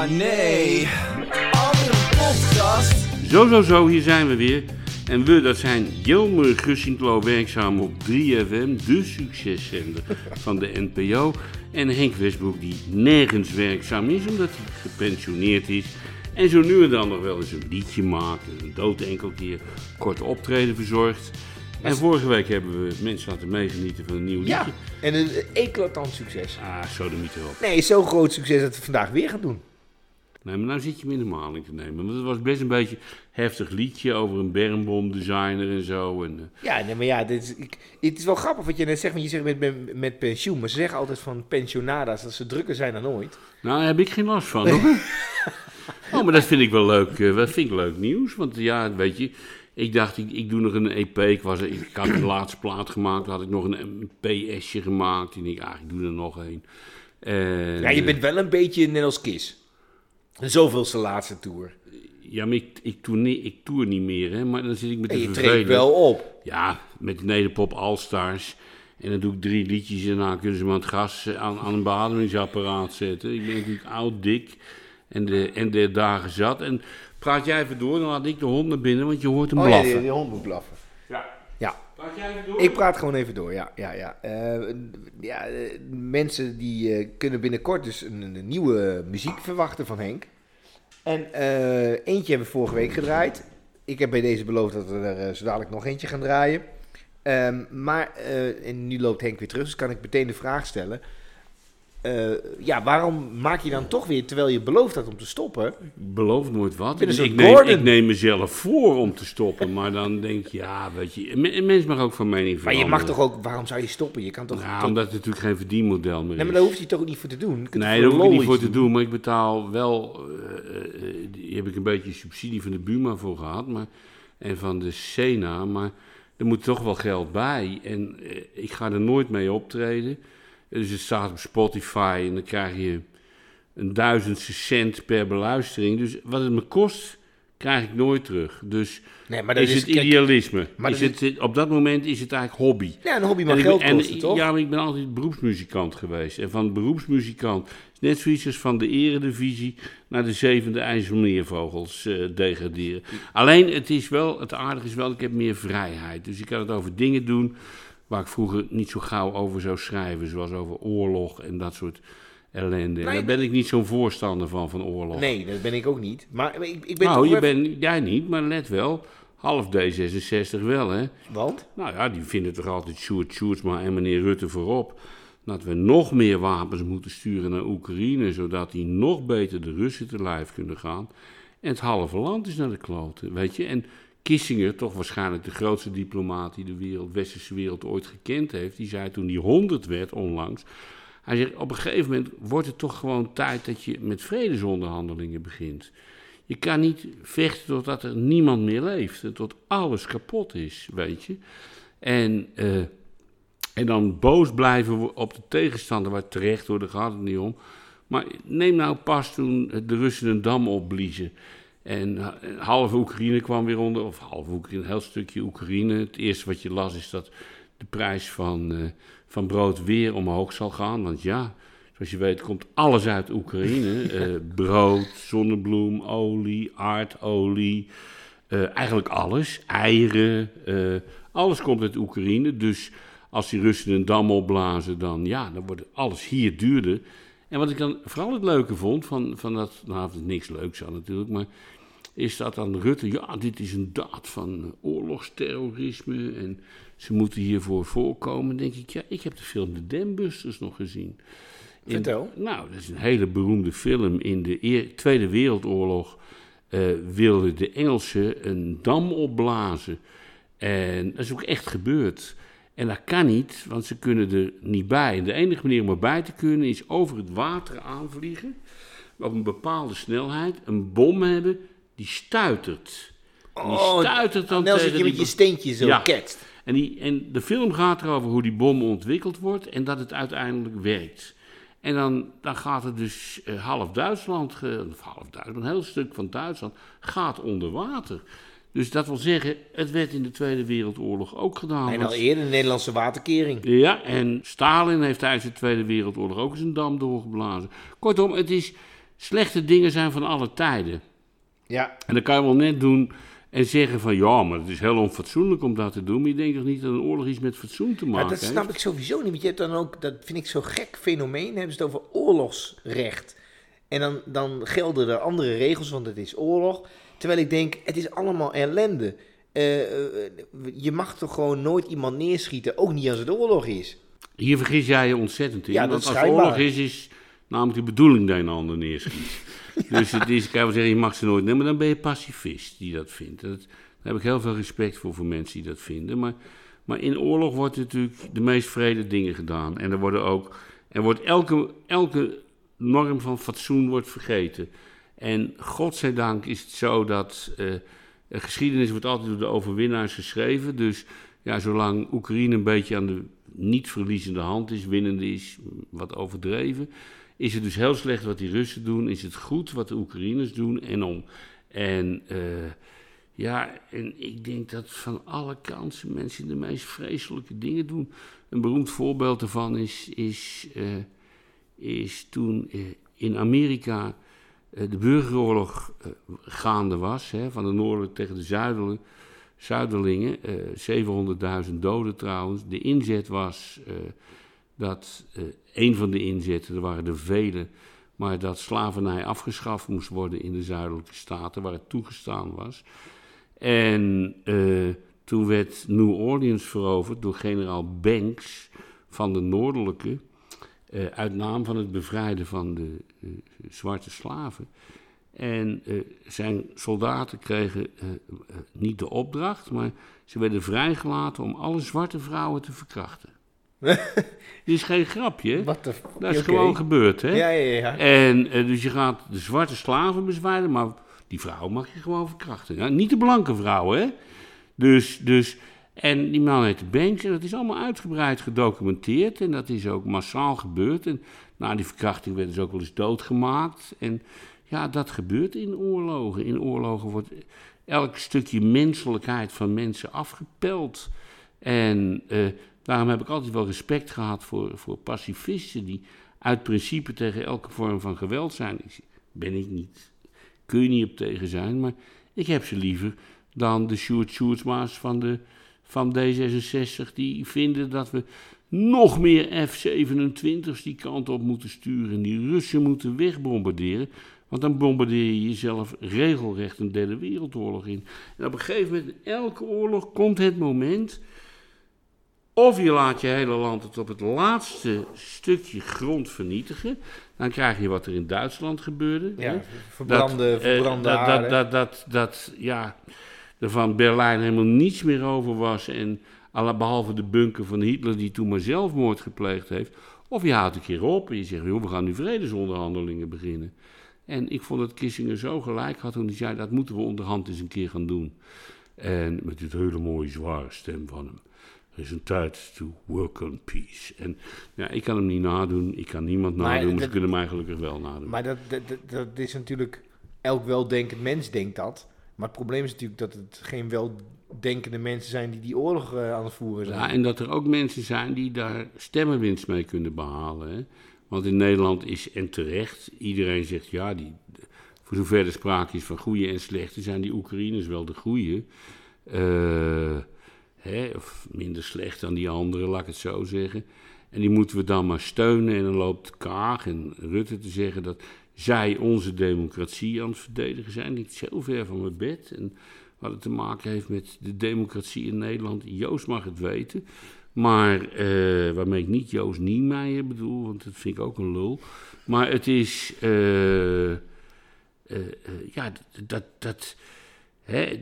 Oh nee, andere podcast. Zo, zo, zo, hier zijn we weer. En we, dat zijn Jelmer Gussinklo, werkzaam op 3FM, de succeszender van de NPO. En Henk Westbroek, die nergens werkzaam is, omdat hij gepensioneerd is. En zo nu en dan nog wel eens een liedje maakt, een dood enkel keer kort optreden verzorgt. En vorige week hebben we mensen laten meegenieten van een nieuw liedje. Ja, en een eclatant succes. Ah, zo de mythe op. Nee, zo'n groot succes dat we vandaag weer gaan doen. Nee, maar nou zit je me in de maling te nemen. Want het was best een beetje een heftig liedje over een bermbomdesigner en zo. En, eh, Ja, nee, maar ja, dit is, ik, het is wel grappig wat je net zegt, want je zegt met, met, met pensioen. Maar ze zeggen altijd van pensionada's dat ze drukker zijn dan ooit. Nou, daar heb ik geen last van hoor. oh, maar dat vind ik wel leuk. eh, dat vind ik leuk nieuws. Want ja, weet je, ik dacht, ik, ik doe nog een EP. Ik, was, ik had een laatste plaat gemaakt. Had ik nog een, een PS'je gemaakt. En ik, ah, ik doe er nog een. En, Ja, je eh, bent wel een beetje net als Kiss. Zoveelste laatste tour. Ja, maar ik, ik, toer niet, ik toer niet meer, hè. Maar dan zit ik met En de je treedt wel op. Ja, met de Nederpop All-Stars. En dan doe ik drie liedjes en dan kunnen ze me aan het gas eh, aan, aan een beademingsapparaat zetten. Ik ben natuurlijk oud, dik en de, en de dagen zat. En praat jij even door, dan laat ik de hond naar binnen, want je hoort hem Oh ja, blaffen. die, die hond moet blaffen. Praat jij door? ik praat gewoon even door. Ja, ja, ja. Eh, ja eh, mensen die eh, kunnen binnenkort dus een, nieuwe muziek verwachten van Henk. En eentje hebben we vorige week gedraaid. Ik heb bij deze beloofd dat we er zo dadelijk nog eentje gaan draaien. Ehm, maar, en nu loopt Henk weer terug, dus kan ik meteen de vraag stellen. Eh, ja, waarom maak je dan toch weer, terwijl je beloofd had om te stoppen? Ik beloof nooit wat. Ik, ik, neem, Gordon. ik neem mezelf voor om te stoppen, maar dan denk je, ja, weet je, een me- een mens mag ook van mening Maar veranderen. je mag toch ook, waarom zou je stoppen? Je kan toch... Toch- omdat het natuurlijk geen verdienmodel meer nee, maar is. daar hoef je toch ook niet voor te doen? Nee, daar hoef ik niet voor te doen, maar ik betaal wel. die heb ik een beetje subsidie van de Buma voor gehad maar, en van de Sena, maar er moet toch wel geld bij. En ik ga er nooit mee optreden. Dus het staat op Spotify en dan krijg je een duizendste cent per beluistering. Dus wat het me kost, krijg ik nooit terug. Dus Nee, maar dat is is... het idealisme. maar is het, op dat moment is het eigenlijk hobby. ja, een hobby mag geld ben- kosten, toch? Ja, maar ik ben altijd beroepsmuzikant geweest. En van beroepsmuzikant, net zoiets als van de eredivisie naar de zevende IJsselmeervogels eh degraderen. Alleen, het is wel, het aardige is wel, ik heb meer vrijheid. Dus ik kan het over dingen doen waar ik vroeger niet zo gauw over zou schrijven. Zoals over oorlog en dat soort ellende. Nee, daar ben ik niet zo'n voorstander van, van oorlog. Nee, dat ben ik ook niet. Maar ik, ik ben nou, je even- bent, jij niet, maar let wel. Half D66 wel, hè. Want? Nou ja, die vinden toch altijd Sjoerd Sjoerdsma en meneer Rutte voorop. Dat we nog meer wapens moeten sturen naar Oekraïne, zodat die nog beter de Russen te lijf kunnen gaan. En het halve land is naar de kloten, weet je. En Kissinger, toch waarschijnlijk de grootste diplomaat die de wereld, westerse wereld ooit gekend heeft, die zei toen hij 100 werd onlangs. Hij zegt, op een gegeven moment wordt het toch gewoon tijd dat je met vredesonderhandelingen begint. Je kan niet vechten totdat er niemand meer leeft. En tot alles kapot is, weet je. En, eh, en dan boos blijven op de tegenstander, waar terecht hoor, daar gaat het niet om. Maar neem nou pas toen de Russen een dam opbliezen. En eh, half Oekraïne kwam weer onder, of half Oekraïne, een heel stukje Oekraïne. Het eerste wat je las is dat de prijs van, eh, van brood weer omhoog zal gaan. Want ja, zoals je weet komt alles uit Oekraïne. Eh, brood, zonnebloem, olie, aardolie, eigenlijk alles. Eieren, alles komt uit Oekraïne. Dus als die Russen een dam opblazen, dan, ja, dan wordt alles hier duurder. En wat ik dan vooral het leuke vond, van, van dat, nou niks leuks aan natuurlijk, maar is dat dan Rutte, ja, dit is een daad van oorlogsterrorisme en ze moeten hiervoor voorkomen. Denk ik, ja, ik heb de film De Dambusters nog gezien. In- Vertel. nou, dat is een hele beroemde film. In de Eer- Tweede Wereldoorlog eh, wilden de Engelsen een dam opblazen. En dat is ook echt gebeurd. En dat kan niet, want ze kunnen er niet bij. En de enige manier om erbij te kunnen is over het water aanvliegen. Op een bepaalde snelheid. Een bom hebben die stuitert. En die stuitert dan Nels, tegen dat je met je steentje zo Ja. ketst. en, die, en de film gaat erover hoe die bom ontwikkeld wordt en dat het uiteindelijk werkt. En dan, dan gaat het dus eh, half Duitsland, of half Duitsland, een heel stuk van Duitsland, gaat onder water. Dus dat wil zeggen, het werd in de Tweede Wereldoorlog ook gedaan. En al eerder de Nederlandse waterkering. ja, en Stalin heeft tijdens de Tweede Wereldoorlog ook eens een dam doorgeblazen. Kortom, het is slechte dingen zijn van alle tijden. Ja, En dan kan je wel net doen en zeggen van ja, maar het is heel onfatsoenlijk om dat te doen. Maar je denkt toch niet dat een oorlog iets met fatsoen te maken dat heeft? snap ik sowieso niet. Want je hebt dan ook, dat vind ik zo'n gek fenomeen, hebben ze het over oorlogsrecht. En dan, dan gelden er andere regels, want het is oorlog. Terwijl ik denk, het is allemaal ellende. Eh, eh, je mag toch gewoon nooit iemand neerschieten, ook niet als het oorlog is. Hier vergis jij je ontzettend in. Ja, dat want als schijnbaar. oorlog is, is namelijk de bedoeling dat je een ander neerschiet. Dus het is, kan je wel zeggen, je mag ze nooit nemen, maar dan ben je pacifist die dat vindt. Dat, daar heb ik heel veel respect voor, voor mensen die dat vinden. Maar, maar in oorlog wordt natuurlijk de meest vrede dingen gedaan. En er worden ook, er wordt elke, elke norm van fatsoen wordt vergeten. En godzijdank is het zo dat eh, de geschiedenis wordt altijd door de overwinnaars geschreven. Dus ja, zolang Oekraïne een beetje aan de niet verliezende hand is, winnende is, wat overdreven, is het dus heel slecht wat die Russen doen. Is het goed wat de Oekraïners doen en om. En eh, ja, en ik denk dat van alle kanten mensen de meest vreselijke dingen doen. Een beroemd voorbeeld daarvan is, is, eh, is toen in Amerika de burgeroorlog eh, gaande was, hè, van de noorden tegen de zuiderlingen, eh 700.000 doden trouwens. De inzet was eh, dat, eh een van de inzetten, er waren er vele, maar dat slavernij afgeschaft moest worden in de zuidelijke staten, waar het toegestaan was. En eh, toen werd New Orleans veroverd door generaal Banks van de noordelijke, eh, uit naam van het bevrijden van de eh, zwarte slaven. En eh, zijn soldaten kregen niet de opdracht, maar ze werden vrijgelaten om alle zwarte vrouwen te verkrachten. Dit is geen grapje, Wat de... dat is gewoon gebeurd, hè? Ja, ja, ja. En dus je gaat de zwarte slaven bezwijden, maar die vrouw mag je gewoon verkrachten. Ja, niet de blanke vrouwen, hè? Dus, dus, en die man heette Banks en dat is allemaal uitgebreid gedocumenteerd. En dat is ook massaal gebeurd. En na die verkrachting werden ze ook wel eens doodgemaakt. En ja, dat gebeurt in oorlogen. In oorlogen wordt elk stukje menselijkheid van mensen afgepeld. En eh, daarom heb ik altijd wel respect gehad voor, voor pacifisten die uit principe tegen elke vorm van geweld zijn. Ben ik niet, kun je niet op tegen zijn, maar ik heb ze liever dan de Sjoerd Sjoerdsma's van, de, van D66 die vinden dat we nog meer F-27's die kant op moeten sturen. Die Russen moeten wegbombarderen. Want dan bombardeer je jezelf regelrecht een derde wereldoorlog in. En op een gegeven moment, in elke oorlog, komt het moment. Of je laat je hele land het op het laatste stukje grond vernietigen. Dan krijg je wat er in Duitsland gebeurde. hè. Ja, verbrande, Dat, eh, verbrande dat, aarde. dat, dat, dat, dat, ja, er van Berlijn helemaal niets meer over was. En alle- behalve de bunker van Hitler die toen maar zelfmoord gepleegd heeft. Of je houdt een keer op en je zegt, joh, we gaan nu vredesonderhandelingen beginnen. En ik vond dat Kissinger zo gelijk had toen hij zei, dat moeten we onderhand eens een keer gaan doen. En met dit hele mooie zware stem van hem. Er is een tijd to work on peace. En ja, ik kan hem niet nadoen, ik kan niemand Maar nadoen, maar ze kunnen mij gelukkig wel nadoen. Maar dat, dat, dat is natuurlijk... Elk weldenkend mens denkt dat. Maar het probleem is natuurlijk dat het geen weldenkende mensen zijn die die oorlog eh, aan het voeren zijn. Ja, en dat er ook mensen zijn die daar stemmenwinst mee kunnen behalen. Want in Nederland is, en terecht, iedereen zegt ja, die, voor zover er sprake is van goede en slechte, zijn die Oekraïners wel de goede. Eh, hè, of minder slecht dan die anderen, laat ik het zo zeggen. En die moeten we dan maar steunen. En dan loopt Kaag en Rutte te zeggen dat zij onze democratie aan het verdedigen zijn. Niet zo ver van mijn bed. En wat het te maken heeft met de democratie in Nederland. Joost mag het weten. Maar eh, waarmee ik niet Joost Niemeyer bedoel, want dat vind ik ook een lul. Maar het is. eh, eh, ja, dat. dat hè,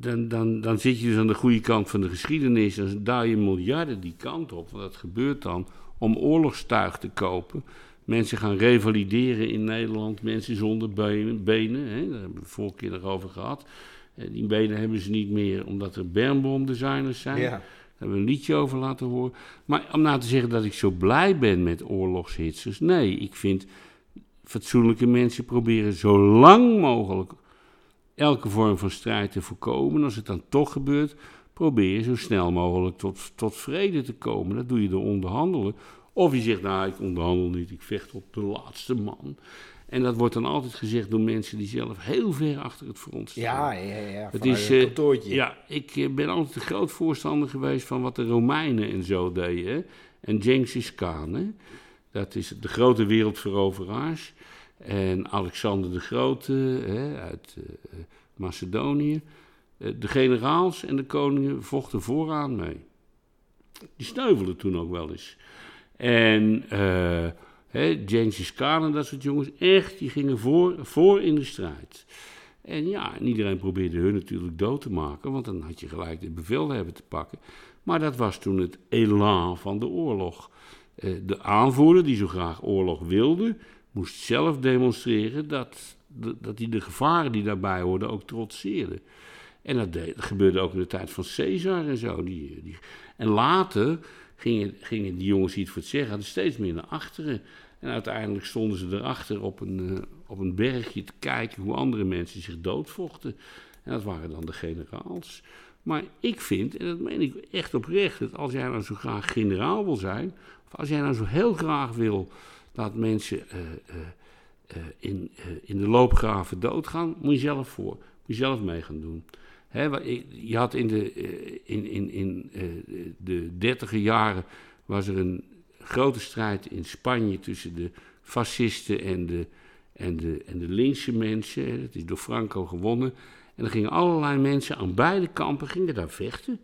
dan, dan, dan zit je dus aan de goede kant van de geschiedenis. Dan je miljarden die kant op. Want dat gebeurt dan om oorlogstuig te kopen. Mensen gaan revalideren in Nederland. Mensen zonder benen. benen hè, daar hebben we het vorige keer nog over gehad. Eh, Die benen hebben ze niet meer omdat er bermbomdesigners zijn. ja. Daar hebben we een liedje over laten horen. Maar om nou te zeggen dat ik zo blij ben met oorlogshitsers. Nee, ik vind fatsoenlijke mensen proberen zo lang mogelijk elke vorm van strijd te voorkomen. Als het dan toch gebeurt, probeer je zo snel mogelijk tot, tot vrede te komen. Dat doe je door onderhandelen. Of je zegt, nou, ik onderhandel niet, ik vecht op de laatste man. En dat wordt dan altijd gezegd door mensen die zelf heel ver achter het front staan. Ja, ja, ja. Het is, een eh, kantoortje. Ja, ik eh, ben altijd een groot voorstander geweest van wat de Romeinen en zo deden. En Genghis Khan, hè. dat is de grote wereldveroveraars. En Alexander de Grote hè, uit eh, Macedonië. De generaals en de koningen vochten vooraan mee. Die sneuvelden toen ook wel eens. En hè, Genghis Khan en dat soort jongens, echt, die gingen voor, voor in de strijd. En ja, en iedereen probeerde hun natuurlijk dood te maken, want dan had je gelijk de bevelhebber te pakken. Maar dat was toen het elan van de oorlog. Eh, de aanvoerder, die zo graag oorlog wilde, moest zelf demonstreren dat, dat hij de gevaren die daarbij hoorden ook trotseerde. En dat, dat gebeurde ook in de tijd van Caesar en zo. Die, die, en later gingen, gingen die jongens het voor het zeggen hadden steeds meer naar achteren. En uiteindelijk stonden ze erachter op een, eh, op een bergje te kijken hoe andere mensen zich doodvochten. En dat waren dan de generaals. Maar ik vind, en dat meen ik echt oprecht, dat als jij nou zo graag generaal wil zijn, of als jij nou zo heel graag wil dat mensen eh, eh, in, in de loopgraven doodgaan, moet je zelf voor, moet je zelf mee gaan doen. Je had in de, eh, in, in, in eh, de dertiger jaren was er een grote strijd in Spanje tussen de fascisten en de, en de, en de linkse mensen. Dat is door Franco gewonnen. En er gingen allerlei mensen aan beide kampen gingen daar vechten.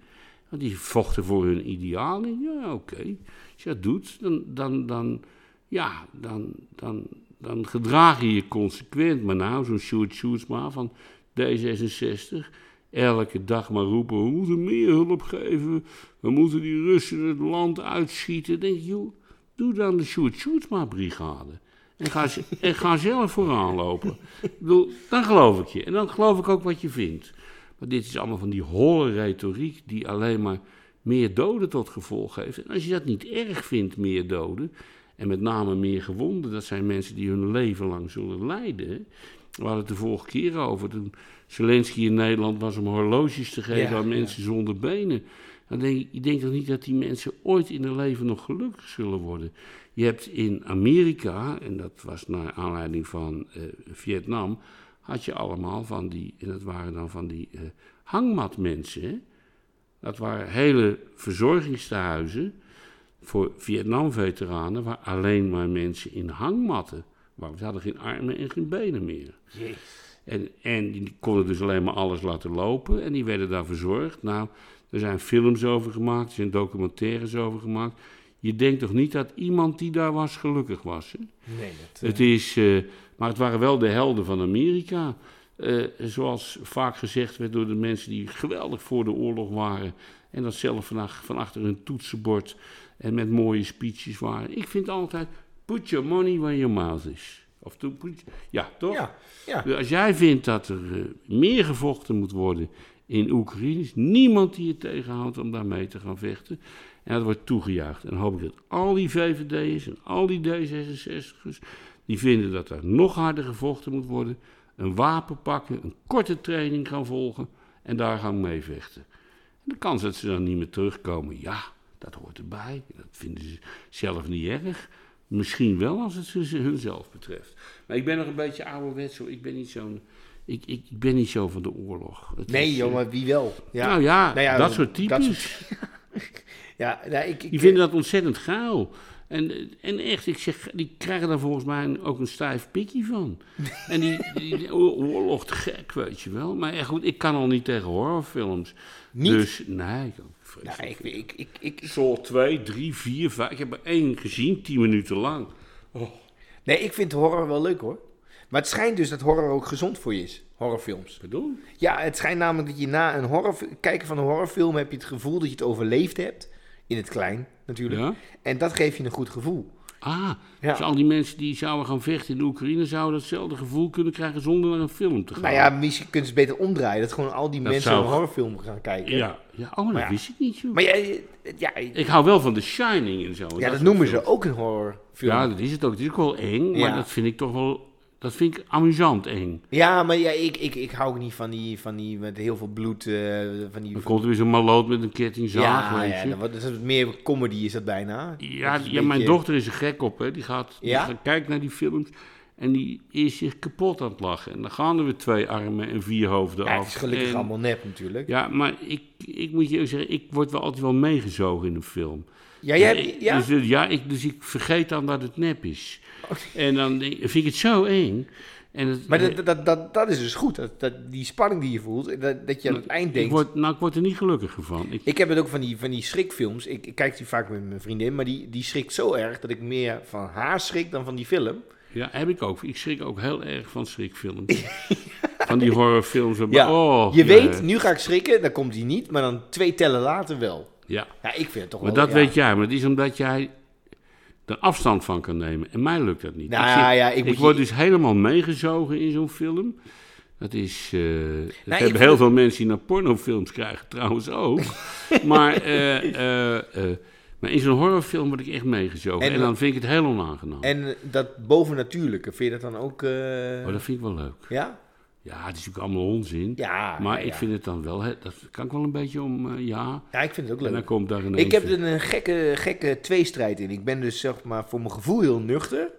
Want die vochten voor hun idealen. Ja, oké. Als je dat doet, dan, dan, dan, ja, dan, dan, dan gedraag je je consequent. Maar nou, zo'n Sjoerd Sjoerdsma van D66... Elke dag maar roepen, we moeten meer hulp geven. We moeten die Russen het land uitschieten. Denk ik, joh, doe dan de Sjoerd Sjoerdsma-brigade. En ga, en ga zelf vooraan lopen. Ik bedoel, dan geloof ik je. En dan geloof ik ook wat je vindt. Maar dit is allemaal van die holle retoriek die alleen maar meer doden tot gevolg heeft. En als je dat niet erg vindt, meer doden, en met name meer gewonden, dat zijn mensen die hun leven lang zullen lijden. We hadden het de vorige keer over, toen Zelensky in Nederland was om horloges te geven Ja, aan mensen zonder benen. Dan denk ik, ik denk toch niet dat die mensen ooit in hun leven nog gelukkig zullen worden. Je hebt in Amerika, en dat was naar aanleiding van eh, Vietnam, had je allemaal van die, en dat waren dan van die eh, hangmatmensen. Hè? Dat waren hele verzorgingstehuizen voor Vietnam-veteranen, waar alleen maar mensen in hangmatten waren. Ze hadden geen armen en geen benen meer. En, en die konden dus alleen maar alles laten lopen en die werden daar verzorgd. Nou, er zijn films over gemaakt, er zijn documentaires over gemaakt. Je denkt toch niet dat iemand die daar was gelukkig was? Hè? Nee, dat, Het is, eh, maar het waren wel de helden van Amerika. Eh, zoals vaak gezegd werd door de mensen die geweldig voor de oorlog waren. En dat zelf van, ach- van achter hun toetsenbord en met mooie speeches waren. Ik vind altijd, put your money where your mouth is. Of to put, ja, toch? ja, ja. Dus Als jij vindt dat er eh, meer gevochten moet worden in Oekraïne, is niemand die je tegenhoudt om daar mee te gaan vechten. En dat wordt toegejuicht. En dan hoop ik dat al die VVD'ers en al die D66'ers, die vinden dat er nog harder gevochten moet worden, een wapen pakken, een korte training gaan volgen en daar gaan meevechten. En de kans dat ze dan niet meer terugkomen, ja, dat hoort erbij. Dat vinden ze zelf niet erg. Misschien wel als het ze- hunzelf betreft. Maar ik ben nog een beetje ouderwets. hoor. Ik ben niet zo'n. Ik, ik, ik ben niet zo van de oorlog. Het Nee, is, joh, eh, maar wie wel? Ja, Nou ja, Nou ja, dat soort dat types. ja nou, ik, ik, Die vinden dat ontzettend gaal. En, en echt, ik zeg, die krijgen daar volgens mij ook een stijf pikje van. En die, die, die oorlog te gek, weet je wel. Maar echt goed, ik kan al niet tegen horrorfilms. Niet? Dus, nee, ik vreselijk nou, ik, ik, ik, ik, ik- Saw 2, 3, 4, 5. Ik heb er één gezien, 10 minuten lang. nee, ik vind horror wel leuk hoor. Maar het schijnt dus dat horror ook gezond voor je is. Horrorfilms. Bedoel? Ja, het schijnt namelijk dat je na een horror, kijken van een horrorfilm heb je het gevoel dat je het overleefd hebt. In het klein natuurlijk. Ja? En dat geeft je een goed gevoel. Ah, Ja. dus al die mensen die zouden gaan vechten in de Oekraïne... zouden datzelfde gevoel kunnen krijgen zonder naar een film te gaan. Nou ja, misschien kunnen ze het beter omdraaien. Dat gewoon al die Dat mensen zou- een horrorfilm gaan kijken. Ja, ja oh, maar dat ja. wist ik niet, joh. Maar ja, ja, Ik hou wel van The Shining en zo. ja, dat soort noemen ze ook een horrorfilm. Ja, dat is het ook. Het is ook wel eng, maar dat vind ik toch wel... Dat vind ik amusant eng. Ja, maar ja, ik, ik, ik hou ook niet van die, van die met heel veel bloed. eh, van die, Dan komt er weer zo'n maloot met een kettingzaag, ja, weet ja, je. dat, is meer comedy is dat bijna. Ja, Dat ja mijn dochter is er gek op, hè. Die gaat, die gaat kijken naar die films. En die is zich kapot aan het lachen. En dan gaan er weer twee armen en vier hoofden Ja, af. het is gelukkig En- allemaal nep natuurlijk. Ja, maar ik, ik moet je ook zeggen, ik word wel altijd wel meegezogen in een film. Ja, jij Dus ja? Dus, ja, ik, dus ik vergeet dan dat het nep is. En dan denk, vind ik het zo eng. En het, maar dat, dat, dat, dat is dus goed. Dat, dat, die spanning die je voelt, dat, dat je aan het eind ik, denkt... word, nou, ik word er niet gelukkiger van. Ik, Ik heb het ook van die, van die schrikfilms. Ik, ik kijk die vaak met mijn vriendin, maar die, die schrikt zo erg dat ik meer van haar schrik dan van die film. ja, heb ik ook. Ik schrik ook heel erg van schrikfilms. Van die horrorfilms. Ja, oh, je ja, weet, nu ga ik schrikken, dan komt die niet, maar dan twee tellen later wel. Ja, Ja, ik vind het toch maar wel... dat ja. weet jij. Maar het is omdat jij er afstand van kan nemen. En mij lukt dat niet. Nou ik ja, zit- ja, ik ik moet je- word dus helemaal meegezogen in zo'n film. Dat is. dat ik hebben vind heel veel mensen die naar pornofilms krijgen trouwens ook. maar, eh, eh, maar in zo'n horrorfilm word ik echt meegezogen. En- En, dan vind ik het heel onaangenaam. En dat bovennatuurlijke, vind je dat dan ook... oh, dat vind ik wel leuk. Ja? Ja, het is natuurlijk allemaal onzin. Ja, maar ja, ik vind het dan wel. Dat kan ik wel een beetje om. eh, ja. Ja, ik vind het ook En dan leuk. komt daar ineens. Ik heb er een gekke, gekke tweestrijd in. Ik ben dus zeg maar voor mijn gevoel heel nuchter.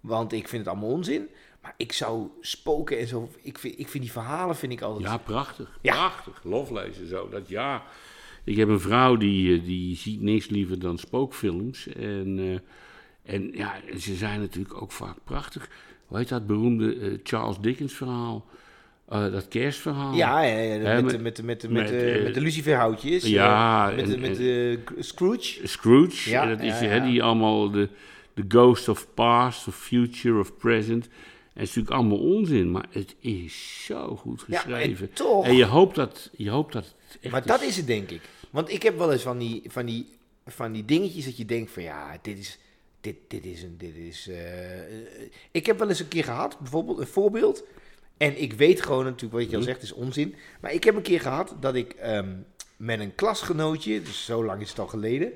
Want ik vind het allemaal onzin. Maar ik zou spoken en zo. Ik vind, ik vind die verhalen vind ik altijd. Ja, prachtig. Ja. Prachtig. Loflezen zo. Dat ja. Ik heb een vrouw die, eh, die ziet niks liever dan spookfilms. En, eh, en ja, ze zijn natuurlijk ook vaak prachtig. Hoe heet dat beroemde eh, Charles Dickens verhaal? Eh, dat kerstverhaal. Ja, ja, ja, met, met- de- met, de- met, de- met, de- met de luciferhoutjes. Ja, met, en- met de Scrooge. Scrooge. Ja, en dat is hè, die allemaal de, de ghost of past, of future, of present. En het is natuurlijk allemaal onzin, maar het is zo goed Ja, geschreven. en toch. En je hoopt dat, je hoopt dat het echt Maar dat is het, denk ik. Want ik heb wel eens van die, van die, van die dingetjes dat je denkt van ja, dit is. Dit, dit is een. Dit is, eh, eh, ik heb wel eens een keer gehad, bijvoorbeeld een voorbeeld. En ik weet gewoon natuurlijk, wat je al zegt, is onzin. Maar ik heb een keer gehad dat ik ehm, met een klasgenootje, dus zo lang is het al geleden,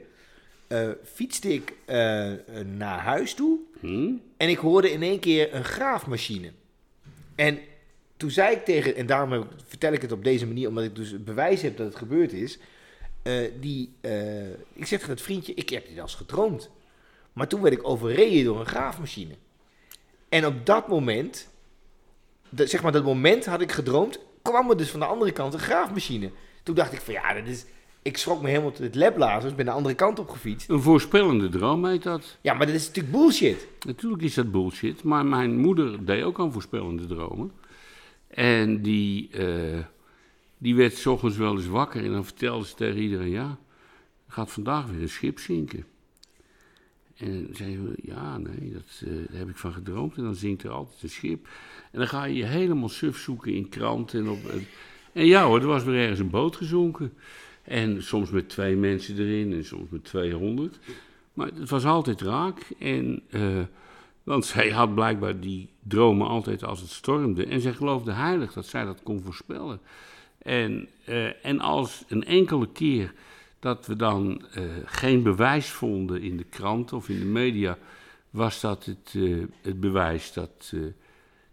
eh, fietste ik eh, naar huis toe. Hm? En ik hoorde in één keer een graafmachine. En toen zei ik tegen, en daarom vertel ik het op deze manier, omdat ik dus bewijs heb dat het gebeurd is. eh, die, eh, ik zeg tegen het vriendje, ik heb dit als gedroomd. Maar toen werd ik overreden door een graafmachine. En op dat moment, de, zeg maar dat moment had ik gedroomd, kwam er dus van de andere kant een graafmachine. Toen dacht ik van ja, dat is, ik schrok me helemaal tot het lebblazen, dus ben de andere kant op gefietst. Een voorspellende droom heet dat. Ja, maar dat is natuurlijk bullshit. Natuurlijk is dat bullshit, maar mijn moeder deed ook aan voorspellende dromen. En die, eh, die werd 's ochtends wel eens wakker en dan vertelde ze tegen iedereen, ja, gaat vandaag weer een schip zinken. En zeiden we, ja, nee, dat, eh, daar heb ik van gedroomd. En dan zinkt er altijd een schip. En dan ga je je helemaal suf zoeken in kranten. En, op, en, en ja hoor, er was weer ergens een boot gezonken. En soms met twee mensen erin en soms met 200. Maar het was altijd raak. En, eh, want zij had blijkbaar die dromen altijd als het stormde. En zij geloofde heilig dat zij dat kon voorspellen. En, eh, en als een enkele keer dat we dan eh, geen bewijs vonden in de krant of in de media, was dat het, eh, het bewijs dat, eh,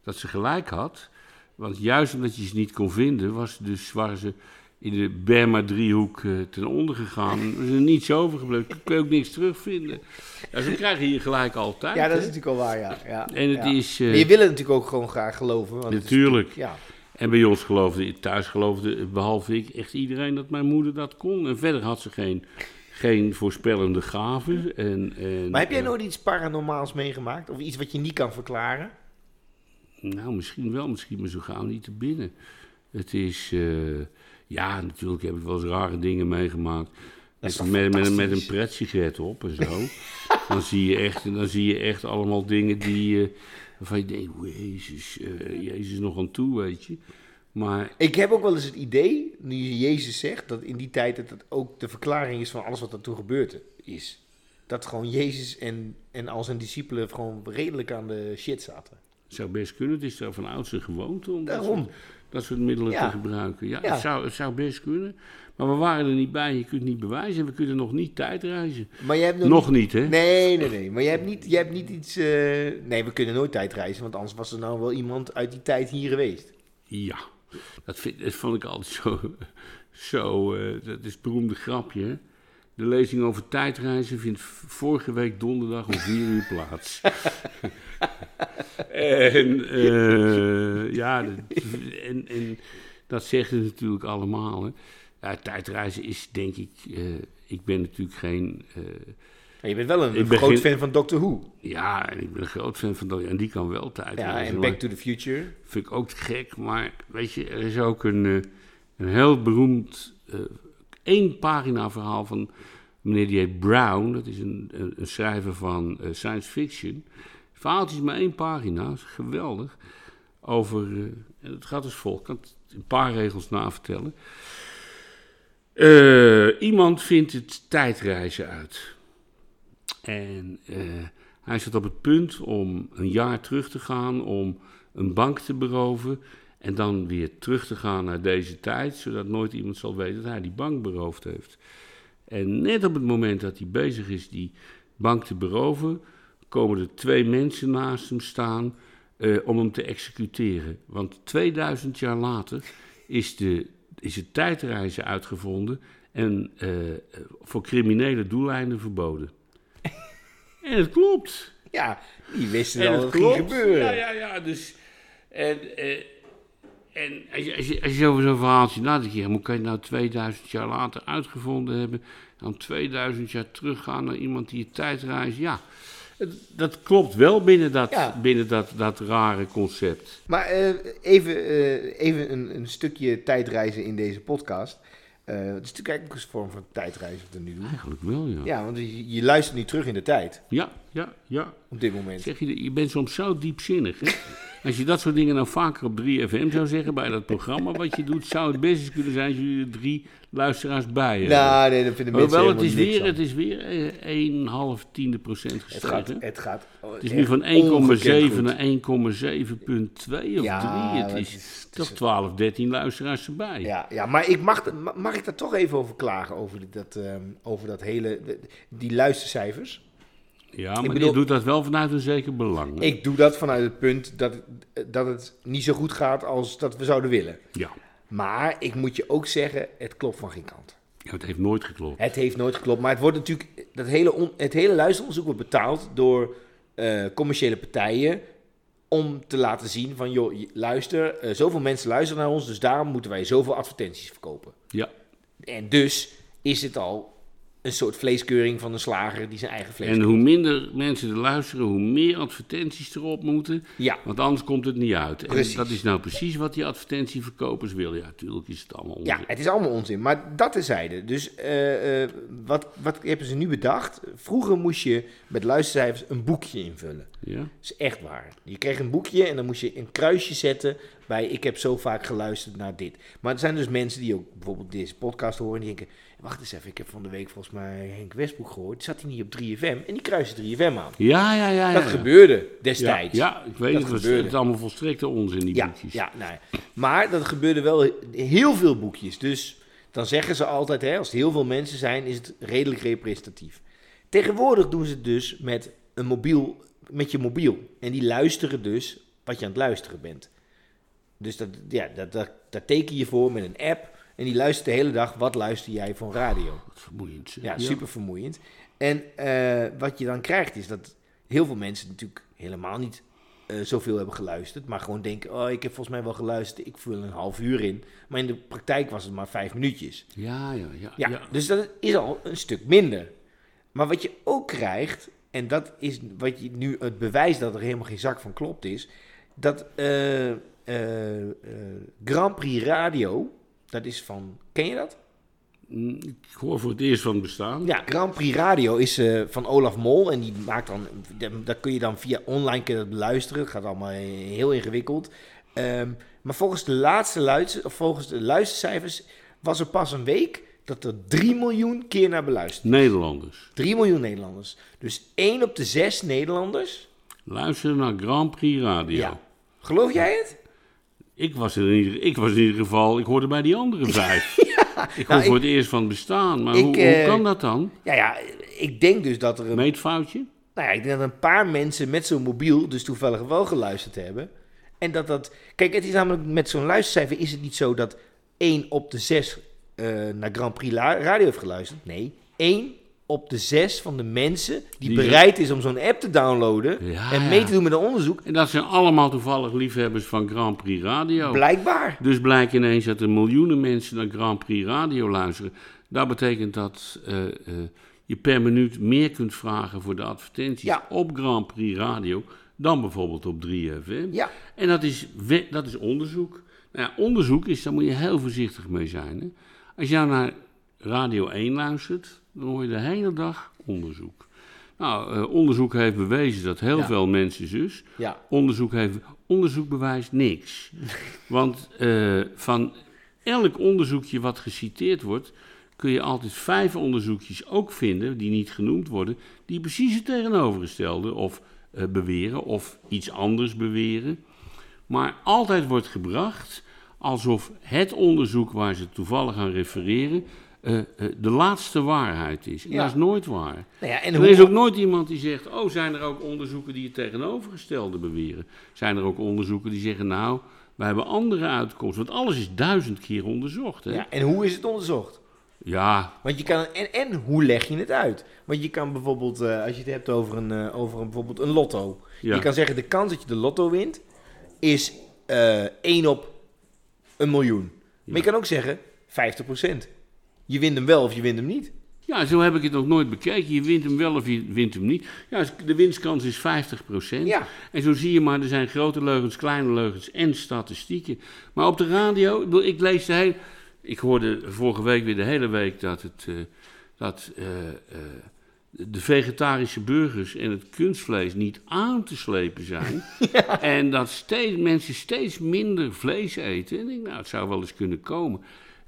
dat ze gelijk had. Want juist omdat je ze niet kon vinden, was dus, waren ze in de Berma-driehoek eh, ten onder gegaan. Er is er niets overgebleven, kun je ook niks terugvinden. Ja, zo krijg je hier gelijk altijd. Ja, dat is hè? natuurlijk al waar, ja. ja En het ja. is... Maar je wil het natuurlijk ook gewoon graag geloven. Want het is Natuurlijk. natuurlijk- ja. En bij ons geloofde, thuis geloofde, behalve ik, echt iedereen dat mijn moeder dat kon. En verder had ze geen, geen voorspellende gaven. En, en, Maar heb jij nooit iets paranormaals meegemaakt? Of iets wat je niet kan verklaren? Nou, misschien wel, misschien maar zo gauw niet te binnen. Het is, eh, ja, natuurlijk heb ik wel eens rare dingen meegemaakt. Met, met, met, met een pretsigaret op en zo. dan, zie je echt, dan zie je echt allemaal dingen die, eh, waarvan je denkt, "O, Jezus, eh, Jezus nog aan toe, weet je. Maar Ik heb ook wel eens het idee, nu je Jezus zegt, dat in die tijd dat het ook de verklaring is van alles wat er toen gebeurd is. Dat gewoon Jezus en, en al zijn discipelen gewoon redelijk aan de shit zaten. het zou best kunnen, het is daar van oudsher gewoonte om Daarom. Dat soort middelen Ja. te gebruiken. Ja, Ja. Het, zou, het zou best kunnen. Maar we waren er niet bij, je kunt het niet bewijzen. En we kunnen nog niet tijdreizen. Maar hebt nog, Nog niet, hè? Nee, nee, nee. Maar jij hebt niet, jij hebt niet iets... eh, Nee, we kunnen nooit tijdreizen, want anders was er nou wel iemand uit die tijd hier geweest. Ja, dat, vind, dat vond ik altijd zo. zo eh, dat is het beroemde grapje. hè. De lezing over tijdreizen vindt vorige week donderdag om 4 uur plaats. en, eh, ja, dat- en, en dat zeggen ze natuurlijk allemaal. Hè. Ja, tijdreizen is denk ik. eh, ik ben natuurlijk geen. eh, Maar je bent wel een, groot geen- fan van Doctor Who. ja, en ik ben een groot fan van. dat- En die kan wel tijdreizen. Ja, en Back to the Future. vind ik ook te gek. Maar weet je, er is ook een, een heel beroemd één pagina verhaal van meneer heet Brown. Dat is een, een, schrijver van eh, science fiction. Het verhaaltje is maar één pagina, is geweldig. Over, eh, het gaat als volgt. Ik kan het een paar regels navertellen. Eh, iemand vindt het tijdreizen uit. En hij zat op het punt om een jaar terug te gaan, om een bank te beroven. En dan weer terug te gaan naar deze tijd, zodat nooit iemand zal weten dat hij die bank beroofd heeft. En net op het moment dat hij bezig is die bank te beroven, komen er twee mensen naast hem staan eh, om hem te executeren. Want 2000 jaar later is, de, is het tijdreizen uitgevonden en eh, voor criminele doeleinden verboden. en het klopt. Ja, die wisten En al het dat het ging gebeuren. Ja, ja, ja. Dus, en eh, en als je, als, je, als je over zo'n verhaaltje nadenkt, ja, hoe kan je het nou 2000 jaar later uitgevonden hebben, dan 2000 jaar teruggaan naar iemand die je tijdreist? Ja, dat klopt wel binnen dat, Ja. binnen dat, dat rare concept. Maar eh, even, eh, even een, een stukje tijdreizen in deze podcast. Eh, het is natuurlijk eigenlijk ook een vorm van tijdreizen wat we nu doen. Eigenlijk wel, ja. Ja, Ja, want je, je luistert nu terug in de tijd ja, ja. op dit moment. Zeg je, je bent soms zo diepzinnig, hè? Als je dat soort dingen nou vaker op 3FM zou zeggen bij dat programma wat je doet, zou het best eens kunnen zijn als jullie er drie luisteraars bij hebben. Nou, nee, dat vinden mensen Hoewel, het is weer, het is weer eh, 1,5 tiende procent Het gestegen. gaat, het gaat. Het is nu van 1,7 naar 1,7,2 of Ja, 3. Het het is, is- het toch is- 12, 13 luisteraars erbij. Ja, ja, maar ik mag, ma- mag ik daar toch even over klagen? Over dat, ehm, over dat hele. die luistercijfers. Ja, maar bedoel- je doet dat wel vanuit een zeker belang. hè? Ik doe dat vanuit het punt dat, het- dat het niet zo goed gaat als dat we zouden willen. Ja. Maar ik moet je ook zeggen, het klopt van geen kant. ja, het heeft nooit geklopt. Het heeft nooit geklopt, maar het wordt natuurlijk. Dat hele, on- het hele luisteronderzoek wordt betaald door eh, commerciële partijen. Om te laten zien van, joh, luister, eh, zoveel mensen luisteren naar ons, dus daarom moeten wij zoveel advertenties verkopen. Ja. En dus is het al een soort vleeskeuring van een slager die zijn eigen vlees. En hoe minder mensen er luisteren, hoe meer advertenties erop moeten. Ja, Want anders komt het niet uit. En dat is nou precies wat die advertentieverkopers willen. Ja, natuurlijk is het allemaal onzin. ja, het is allemaal onzin. Maar dat terzijde. Dus eh, eh, wat, wat hebben ze nu bedacht? Vroeger moest je met luistercijfers een boekje invullen. Ja? Dat is echt waar. Je kreeg een boekje en dan moest je een kruisje zetten bij ik heb zo vaak geluisterd naar dit. Maar er zijn dus mensen die ook bijvoorbeeld deze podcast horen en die denken, wacht eens even, ik heb van de week volgens mij Henk Westbroek gehoord. Zat hij niet op 3FM? En die kruisen 3FM aan. Ja, ja, ja. Dat ja. gebeurde destijds. ja, ik weet Dat het. Het gebeurde. is allemaal volstrekte onzin, die Ja, boekjes. ja nou ja. maar dat gebeurde wel heel veel boekjes. Dus dan zeggen ze altijd, hè, als het heel veel mensen zijn, is het redelijk representatief. Tegenwoordig doen ze het dus met, een mobiel, met je mobiel. En die luisteren dus wat je aan het luisteren bent. Dus dat, ja, dat, dat, daar teken je voor met een app. En die luistert de hele dag, wat luister jij van radio? Vermoeiend. Ja, super vermoeiend. En eh, wat je dan krijgt is dat heel veel mensen natuurlijk helemaal niet eh, zoveel hebben geluisterd. Maar gewoon denken, oh ik heb volgens mij wel geluisterd, ik vul een half uur in. Maar in de praktijk was het maar vijf minuutjes. Ja, ja, ja. Ja, ja. dus dat is al een stuk minder. Maar wat je ook krijgt, en dat is wat je nu het bewijs dat er helemaal geen zak van klopt is, dat eh, Grand Prix Radio, dat is van, ken je dat? Mm, Ik hoor voor het eerst van het bestaan. Ja, Grand Prix Radio is eh, van Olaf Mol. En die maakt dan. Dat kun je dan via online kun je dat beluisteren. Het gaat allemaal heel ingewikkeld. Ehm, maar volgens de laatste luister, volgens de luistercijfers was er pas een week dat er 3 miljoen keer naar beluisterd. Nederlanders. 3 miljoen Nederlanders. Dus 1 op de 6 Nederlanders. Luisteren naar Grand Prix Radio. Ja. Geloof jij het? Ik, was in ieder, ik was in ieder geval, ik hoorde bij die andere vijf. Ik hoor Nou, voor ik- het eerst van het bestaan. Maar ik, hoe, hoe eh, kan dat dan? Ja, ja, ik denk dus dat er een Meetfoutje? Nou ja, ik denk dat een paar mensen met zo'n mobiel dus toevallig wel geluisterd hebben. En dat dat... Kijk, het is namelijk met zo'n luistercijfer is het niet zo dat 1 op de 6 eh, naar Grand Prix Radio heeft geluisterd. Nee, één op de zes van de mensen die, Die- bereid is om zo'n app te downloaden Ja, en mee te doen met een onderzoek, En dat zijn allemaal toevallig liefhebbers van Grand Prix Radio. blijkbaar. Dus blijkt ineens dat er miljoenen mensen naar Grand Prix Radio luisteren. Dat betekent dat eh, eh, je per minuut meer kunt vragen voor de advertenties Ja. op Grand Prix Radio dan bijvoorbeeld op 3FM. Ja. En dat is, dat is onderzoek. Nou ja, onderzoek is, daar moet je heel voorzichtig mee zijn. Hè? Als nou naar Radio 1 luistert, dan hoor je de hele dag onderzoek. Nou, eh, onderzoek heeft bewezen dat heel Ja. veel mensen dus Ja. onderzoek, heeft, onderzoek bewijst niks. Want eh, van elk onderzoekje wat geciteerd wordt, kun je altijd vijf onderzoekjes ook vinden, die niet genoemd worden, die precies het tegenovergestelde of eh, beweren of iets anders beweren. Maar altijd wordt gebracht alsof het onderzoek waar ze toevallig aan refereren eh, eh, de laatste waarheid is. En Ja. dat is nooit waar. Nou ja, en hoe, er is ook nooit iemand die zegt: Oh, zijn er ook onderzoeken die het tegenovergestelde beweren? Zijn er ook onderzoeken die zeggen: Nou, wij hebben andere uitkomsten? Want alles is duizend keer onderzocht. Hè? ja, en hoe is het onderzocht? Ja, Want je kan, en, en hoe leg je het uit? Want je kan bijvoorbeeld, eh, als je het hebt over een, over een, bijvoorbeeld een lotto. Ja. Je kan zeggen, de kans dat je de lotto wint is eh 1 op een miljoen. Maar je kan ook zeggen 50%. Je wint hem wel of je wint hem niet. ja, zo heb ik het nog nooit bekeken. Je wint hem wel of je wint hem niet. Ja, de winstkans is 50%. Ja. En zo zie je maar, er zijn grote leugens, kleine leugens en statistieken. Maar op de radio, ik, lees de hele... Ik hoorde vorige week weer de hele week dat, het, eh, dat eh, eh, de vegetarische burgers en het kunstvlees niet aan te slepen zijn. En dat steeds, mensen steeds minder vlees eten. En ik denk, nou, het zou wel eens kunnen komen.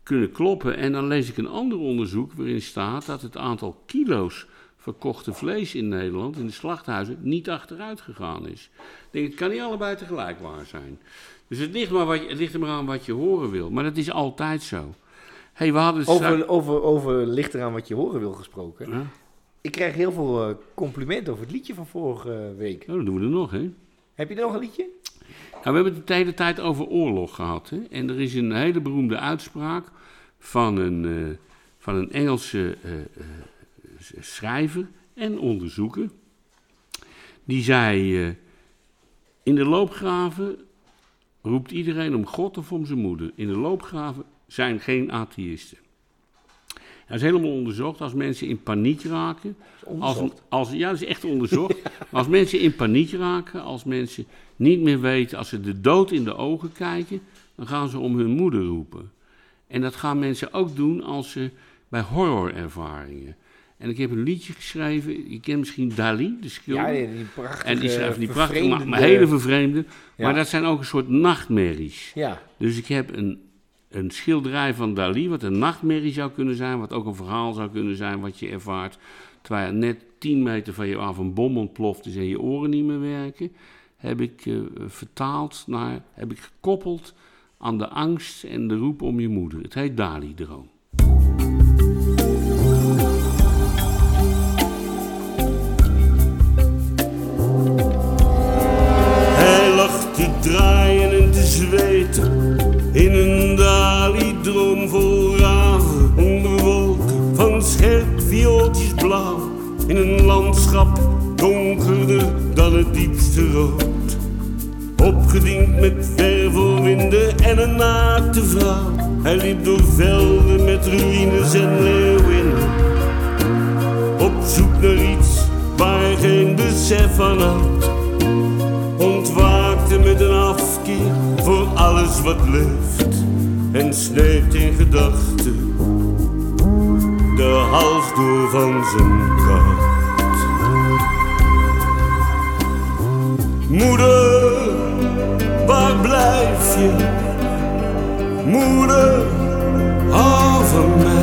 Kunnen kloppen. En dan lees ik een ander onderzoek waarin staat dat het aantal kilo's verkochte vlees in Nederland, in de slachthuizen, niet achteruit gegaan is. Ik denk, het kan niet allebei tegelijk waar zijn. Dus het ligt, maar wat je, het ligt er maar aan wat je horen wil. Maar dat is altijd zo. hey, we hadden Over, over, over ligt eraan wat je horen wil gesproken. Ja? Ik krijg heel veel eh, complimenten over het liedje van vorige week. Oh, dat doen we er nog, hè? Heb je er nog een liedje? Nou, we hebben het de hele tijd over oorlog gehad. Hè? En er is een hele beroemde uitspraak van een, eh, van een Engelse eh, eh, schrijver en onderzoeker. Die zei: In de loopgraven roept iedereen om God of om zijn moeder. In de loopgraven zijn geen atheïsten. Dat is helemaal onderzocht. Als mensen in paniek raken, als, als, ja, dat is echt onderzocht. als mensen in paniek raken, als mensen niet meer weten, als ze de dood in de ogen kijken, dan gaan ze om hun moeder roepen. En dat gaan mensen ook doen als ze bij horrorervaringen. En ik heb een liedje geschreven, je kent misschien Dali, de schilder. Ja, die, prachtige, en die schrijft die prachtige, maar, maar hele vervreemde. Ja. Maar dat zijn ook een soort nachtmerries. Ja, Dus ik heb een, een schilderij van Dali, wat een nachtmerrie zou kunnen zijn, wat ook een verhaal zou kunnen zijn wat je ervaart. Terwijl net 10 meter van je af een bom ontploft is en je oren niet meer werken, heb ik eh, vertaald naar, heb ik gekoppeld aan de angst en de roep om je moeder. Het heet Dali-droom. Hij lag te draaien en te zweten in een Dali-droom vol raven onder wolken van scherp viooltjes blauw in een landschap donkerder dan het diepste rood. Opgediend met Hij liep door velden met ruïnes en leeuwinnen. Op zoek naar iets waar hij geen besef van had ontwaakte met een afkeer voor alles wat leeft en sneed in gedachten de hals door van zijn kat. Moeder, waar blijf je? Moeder, hou mij.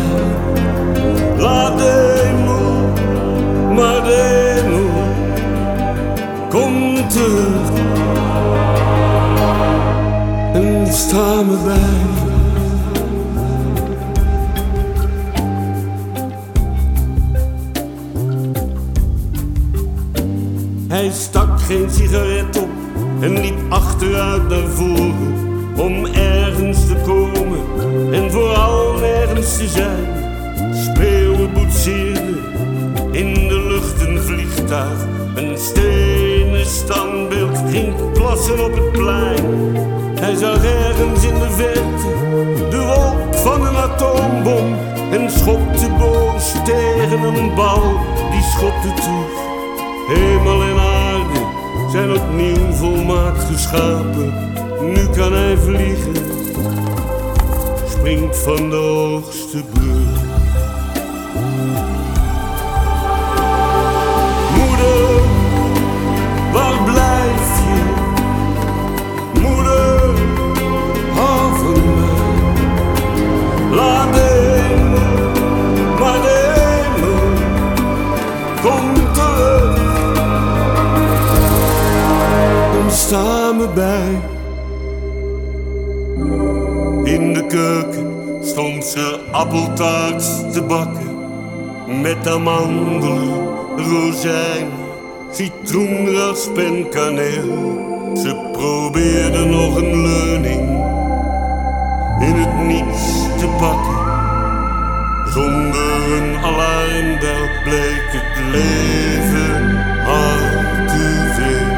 Laat de hemel, maar de hemel Kom terug en sta me bij. Hij stak geen sigaret op en liep achteruit naar voren om ergens te komen en vooral nergens te zijn. Spreeuwen boetseerden vliegtuig. Een stenen standbeeld ging plassen op het plein. Hij zag ergens in de verte de wolk van een atoombom. En schopte boos tegen een bal, die schopte terug. Hemel en aarde zijn opnieuw volmaakt geschapen. Nu kan hij vliegen, springt van de hoogste met amandelen, rozijn, citroenrasp en kaneel. Ze probeerde nog een leuning in het niets te pakken. Zonder een alarmbel bleek het leven al te veel.